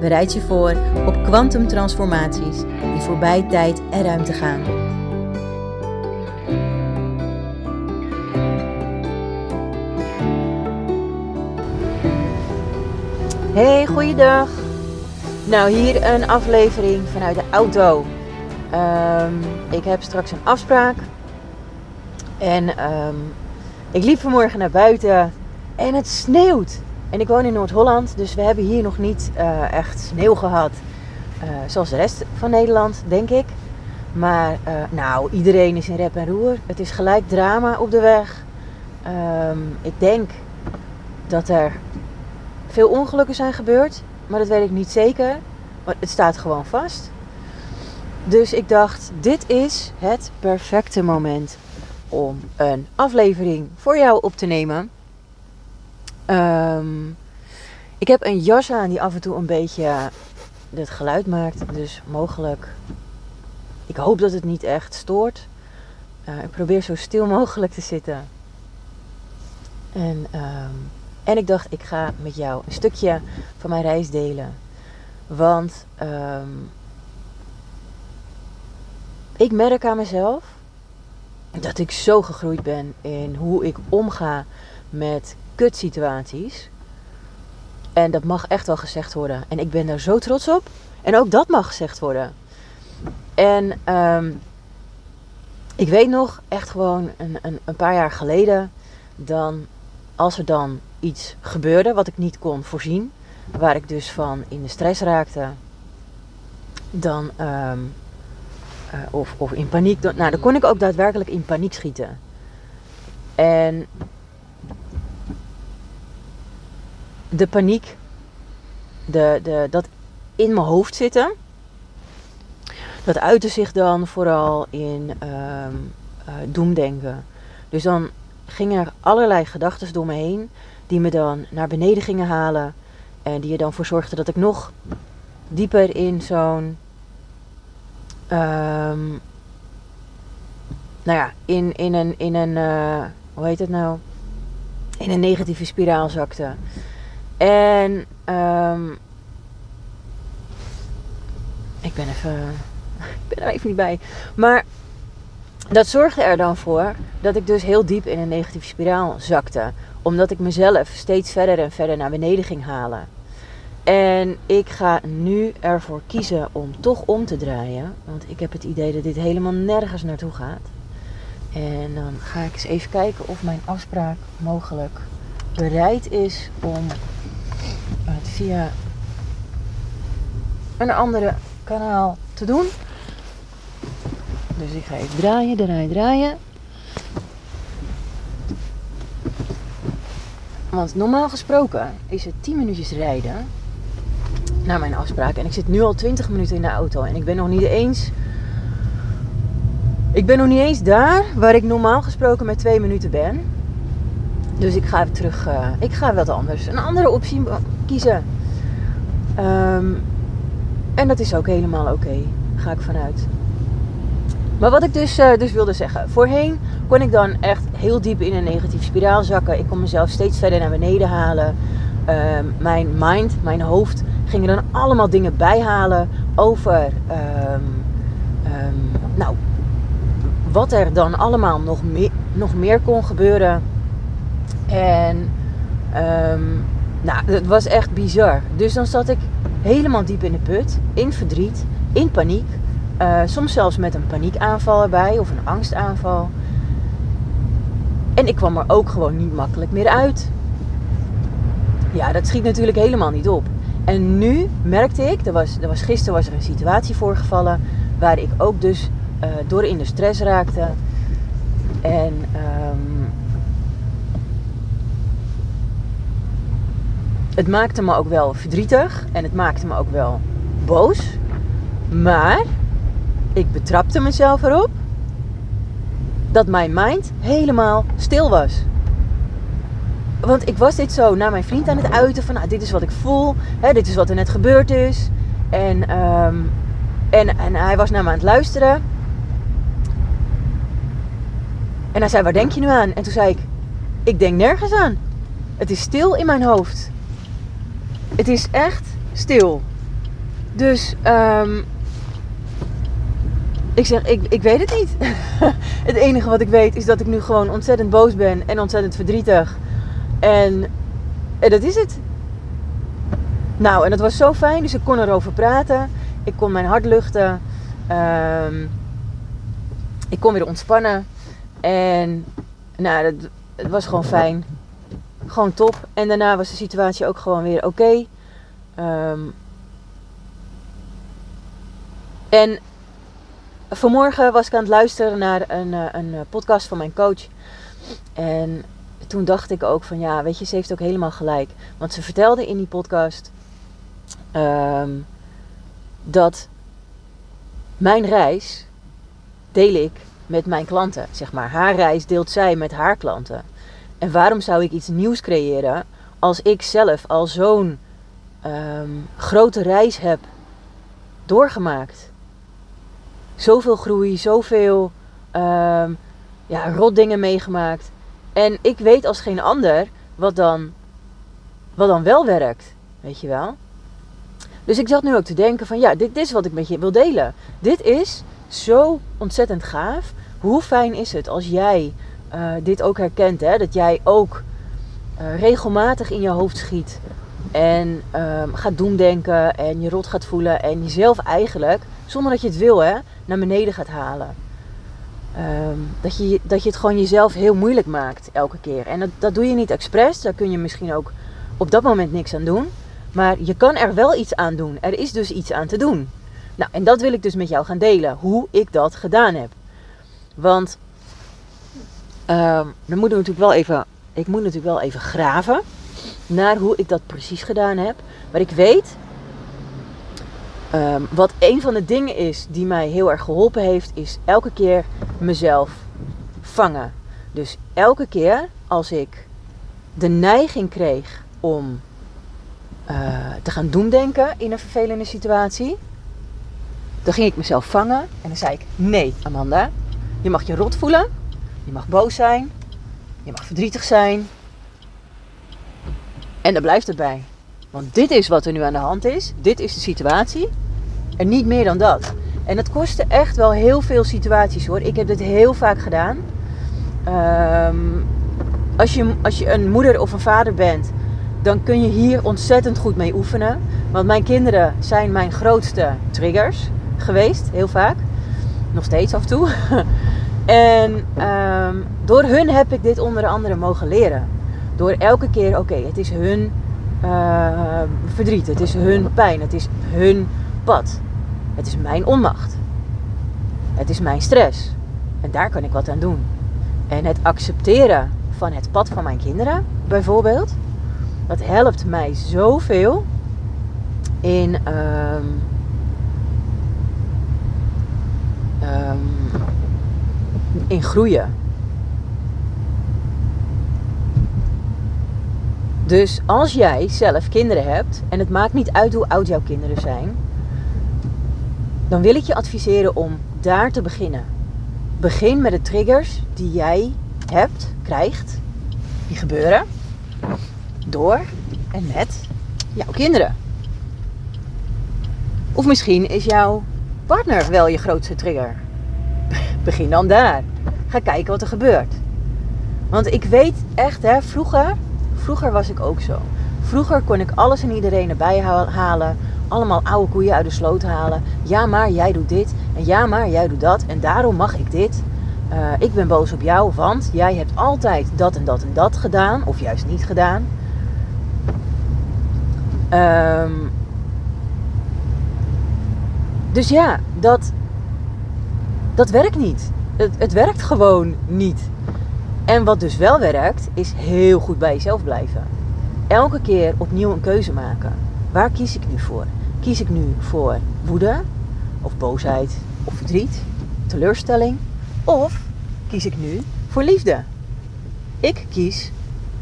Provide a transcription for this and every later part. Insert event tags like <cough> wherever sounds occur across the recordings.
Bereid je voor op kwantumtransformaties die voorbij tijd en ruimte gaan. Hey, goeiedag. Nou, hier een aflevering vanuit de auto. Ehm, ik heb straks een afspraak. En ehm, ik liep vanmorgen naar buiten en het sneeuwt. En ik woon in Noord-Holland, dus we hebben hier nog niet uh, echt sneeuw gehad. Uh, zoals de rest van Nederland, denk ik. Maar uh, nou, iedereen is in rep en roer. Het is gelijk drama op de weg. Um, ik denk dat er veel ongelukken zijn gebeurd. Maar dat weet ik niet zeker. Maar het staat gewoon vast. Dus ik dacht, dit is het perfecte moment om een aflevering voor jou op te nemen. Um, ik heb een jas aan die af en toe een beetje het geluid maakt. Dus mogelijk. Ik hoop dat het niet echt stoort. Uh, ik probeer zo stil mogelijk te zitten. En, um, en ik dacht, ik ga met jou een stukje van mijn reis delen. Want um, ik merk aan mezelf dat ik zo gegroeid ben in hoe ik omga met kutsituaties. En dat mag echt wel gezegd worden. En ik ben daar zo trots op. En ook dat mag gezegd worden. En um, ik weet nog, echt gewoon een, een, een, paar jaar geleden, dan als er dan iets gebeurde wat ik niet kon voorzien, waar ik dus van in de stress raakte, dan, um, uh, of, of in paniek, nou dan kon ik ook daadwerkelijk in paniek schieten. En de paniek, de, de, dat in mijn hoofd zitten, dat uitte zich dan vooral in um, doemdenken. Dus dan gingen er allerlei gedachten door me heen, die me dan naar beneden gingen halen. En die er dan voor zorgden dat ik nog dieper in zo'n. Um, nou ja, in, in een. In een uh, hoe heet het nou? In een negatieve spiraal zakte. En um, ik ben even. <laughs> Ik ben er even niet bij. Maar dat zorgde er dan voor dat ik dus heel diep in een negatieve spiraal zakte. Omdat ik mezelf steeds verder en verder naar beneden ging halen. En ik ga nu ervoor kiezen om toch om te draaien. Want ik heb het idee dat dit helemaal nergens naartoe gaat. En dan ga ik eens even kijken of mijn afspraak mogelijk bereid is om via een andere kanaal te doen. Dus ik ga even draaien, draaien, draaien. Want normaal gesproken is het 10 minuutjes rijden naar mijn afspraak. En ik zit nu al 20 minuten in de auto. En ik ben nog niet eens. Ik ben nog niet eens daar waar ik normaal gesproken met 2 minuten ben. Dus ik ga even terug. Uh, ik ga wat anders. Een andere optie kiezen. Um, en dat is ook helemaal oké. Ga ik vanuit. Maar wat ik dus, uh, dus wilde zeggen. Voorheen kon ik dan echt heel diep in een negatieve spiraal zakken. Ik kon mezelf steeds verder naar beneden halen. Um, mijn mind, mijn hoofd, gingen dan allemaal dingen bijhalen over. Um, nou, wat er dan allemaal nog, meer, nog meer kon gebeuren. En nou, het was echt bizar. Dus dan zat ik helemaal diep in de put, in verdriet, in paniek. Uh, soms zelfs met een paniekaanval erbij of een angstaanval. En ik kwam er ook gewoon niet makkelijk meer uit. Ja, dat schiet natuurlijk helemaal niet op. En nu merkte ik, er was, er was, gisteren was er een situatie voorgevallen waar ik ook dus uh, door in de stress raakte. En um, het maakte me ook wel verdrietig en het maakte me ook wel boos. Maar ik betrapte mezelf erop dat mijn mind helemaal stil was. Want ik was dit zo naar mijn vriend aan het uiten van nou, dit is wat ik voel, hè, dit is wat er net gebeurd is. En, ehm, en, en hij was naar me aan het luisteren. En hij zei, waar denk je nu aan? En toen zei ik, ik denk nergens aan. Het is stil in mijn hoofd. Het is echt stil. Dus um, ik zeg, ik, ik weet het niet. <laughs> het enige wat ik weet is dat ik nu gewoon ontzettend boos ben en ontzettend verdrietig. En, en dat is het. Nou, en dat was zo fijn, dus ik kon erover praten. Ik kon mijn hart luchten. Um, ik kon weer ontspannen. En nou, dat, het was gewoon fijn. Gewoon top. En daarna was de situatie ook gewoon weer oké. Um, en vanmorgen was ik aan het luisteren naar een, eh, een eh, podcast van mijn coach. En toen dacht ik ook van ja, weet je, ze heeft ook helemaal gelijk. Want ze vertelde in die podcast um, dat mijn reis deel ik met mijn klanten. Zeg maar, haar reis deelt zij met haar klanten. En waarom zou ik iets nieuws creëren als ik zelf al zo'n um, grote reis heb doorgemaakt? Zoveel groei, zoveel um, ja, rotdingen meegemaakt. En ik weet als geen ander wat dan, wat dan wel werkt. Weet je wel? Dus ik zat nu ook te denken van ja, dit is wat ik met je wil delen. Dit is zo ontzettend gaaf. Hoe fijn is het als jij uh, dit ook herkent, hè? dat jij ook uh, regelmatig in je hoofd schiet en um, gaat doemdenken en je rot gaat voelen en jezelf eigenlijk, zonder dat je het wil, hè, naar beneden gaat halen. Um, dat, je, dat je het gewoon jezelf heel moeilijk maakt elke keer. En dat, dat doe je niet expres, daar kun je misschien ook op dat moment niks aan doen. Maar je kan er wel iets aan doen. Er is dus iets aan te doen. Nou, en dat wil ik dus met jou gaan delen, hoe ik dat gedaan heb. Want dan moeten we natuurlijk wel even, ik moet natuurlijk wel even graven naar hoe ik dat precies gedaan heb. Maar ik weet um, wat een van de dingen is die mij heel erg geholpen heeft, is elke keer mezelf vangen. Dus elke keer als ik de neiging kreeg om uh, te gaan doemdenken in een vervelende situatie, dan ging ik mezelf vangen en dan zei ik: Nee, Amanda, je mag je rot voelen, je mag boos zijn, je mag verdrietig zijn. En daar blijft het bij. Want dit is wat er nu aan de hand is, dit is de situatie en niet meer dan dat. En het kostte echt wel heel veel situaties hoor. Ik heb dit heel vaak gedaan. Um, als, je, als je een moeder of een vader bent, dan kun je hier ontzettend goed mee oefenen. Want mijn kinderen zijn mijn grootste triggers geweest, heel vaak. Nog steeds af en toe. <laughs> en um, door hun heb ik dit onder andere mogen leren. Door elke keer, oké, het is hun uh, verdriet, het is hun pijn, het is hun pad. Het is mijn onmacht. Het is mijn stress. En daar kan ik wat aan doen. En het accepteren van het pad van mijn kinderen, bijvoorbeeld, dat helpt mij zoveel in, um, in groeien. Dus als jij zelf kinderen hebt, en het maakt niet uit hoe oud jouw kinderen zijn, dan wil ik je adviseren om daar te beginnen. Begin met de triggers die jij hebt, krijgt, die gebeuren door en met jouw kinderen. Of misschien is jouw partner wel je grootste trigger. Begin dan daar. Ga kijken wat er gebeurt. Want ik weet echt, hè, vroeger, vroeger was ik ook zo. Vroeger kon ik alles en iedereen erbij halen allemaal oude koeien uit de sloot halen. Ja, maar jij doet dit. En ja, maar jij doet dat. En daarom mag ik dit. Uh, ik ben boos op jou, want jij hebt altijd dat en dat en dat gedaan. Of juist niet gedaan. Um, dus ja, dat, dat werkt niet. Het, het werkt gewoon niet. En wat dus wel werkt, is heel goed bij jezelf blijven. elke keer opnieuw een keuze maken. Waar kies ik nu voor? Kies ik nu voor woede of boosheid of verdriet, teleurstelling? Of kies ik nu voor liefde? Ik kies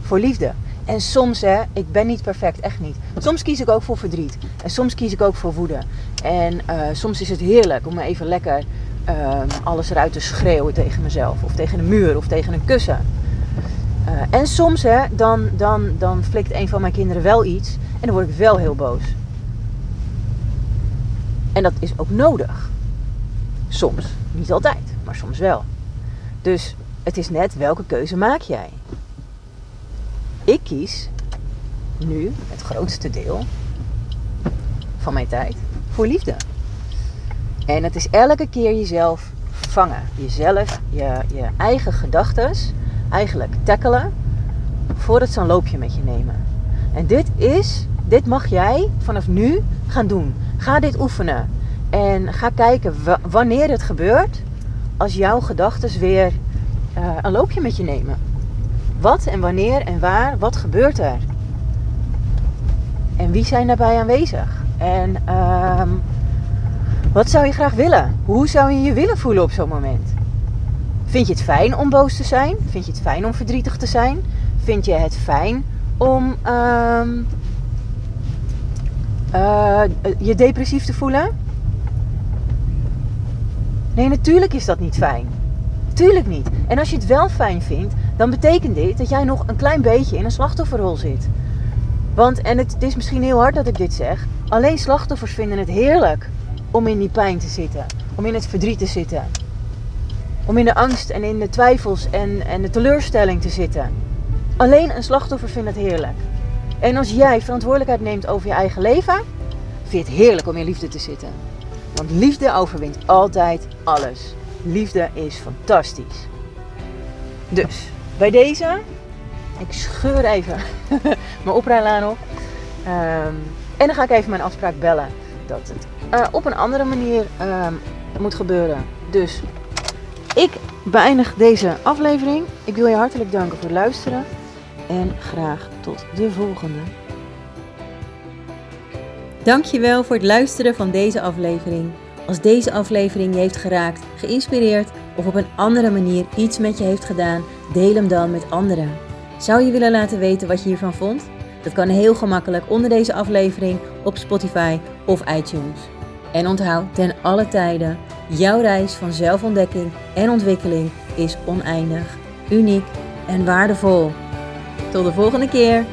voor liefde. En soms, hè, ik ben niet perfect, echt niet. Soms kies ik ook voor verdriet. En soms kies ik ook voor woede. En uh, soms is het heerlijk om even lekker uh, alles eruit te schreeuwen tegen mezelf. Of tegen een muur of tegen een kussen. Uh, en soms, hè, dan, dan, dan flikt een van mijn kinderen wel iets. En dan word ik wel heel boos. En dat is ook nodig. Soms. Niet altijd, maar soms wel. Dus het is net welke keuze maak jij. Ik kies nu het grootste deel van mijn tijd voor liefde. En het is elke keer jezelf vangen. Jezelf, je, je eigen gedachten eigenlijk tackelen voordat ze een loopje met je nemen. En dit is, dit mag jij vanaf nu gaan doen. Ga dit oefenen. En ga kijken wanneer het gebeurt als jouw gedachten weer uh, een loopje met je nemen. Wat en wanneer en waar, wat gebeurt er? En wie zijn daarbij aanwezig? En uh, wat zou je graag willen? Hoe zou je je willen voelen op zo'n moment? Vind je het fijn om boos te zijn? Vind je het fijn om verdrietig te zijn? Vind je het fijn om uh, uh, je depressief te voelen? Nee, natuurlijk is dat niet fijn. Tuurlijk niet. En als je het wel fijn vindt, dan betekent dit dat jij nog een klein beetje in een slachtofferrol zit. Want, en het, het is misschien heel hard dat ik dit zeg, alleen slachtoffers vinden het heerlijk om in die pijn te zitten, om in het verdriet te zitten, om in de angst en in de twijfels en, en de teleurstelling te zitten. Alleen een slachtoffer vindt het heerlijk. En als jij verantwoordelijkheid neemt over je eigen leven, vind je het heerlijk om in liefde te zitten. Want liefde overwint altijd alles. Liefde is fantastisch. Dus, bij deze, ik scheur even <laughs> mijn oprijlaan op. Um, en dan ga ik even mijn afspraak bellen. Dat het op een andere manier um, moet gebeuren. Dus, ik beëindig deze aflevering. Ik wil je hartelijk danken voor het luisteren. En graag tot de volgende. Dankjewel voor het luisteren van deze aflevering. Als deze aflevering je heeft geraakt, geïnspireerd of op een andere manier iets met je heeft gedaan, deel hem dan met anderen. Zou je willen laten weten wat je hiervan vond? Dat kan heel gemakkelijk onder deze aflevering op Spotify of iTunes. En onthoud ten alle tijden, jouw reis van zelfontdekking en ontwikkeling is oneindig, uniek en waardevol. Tot de volgende keer!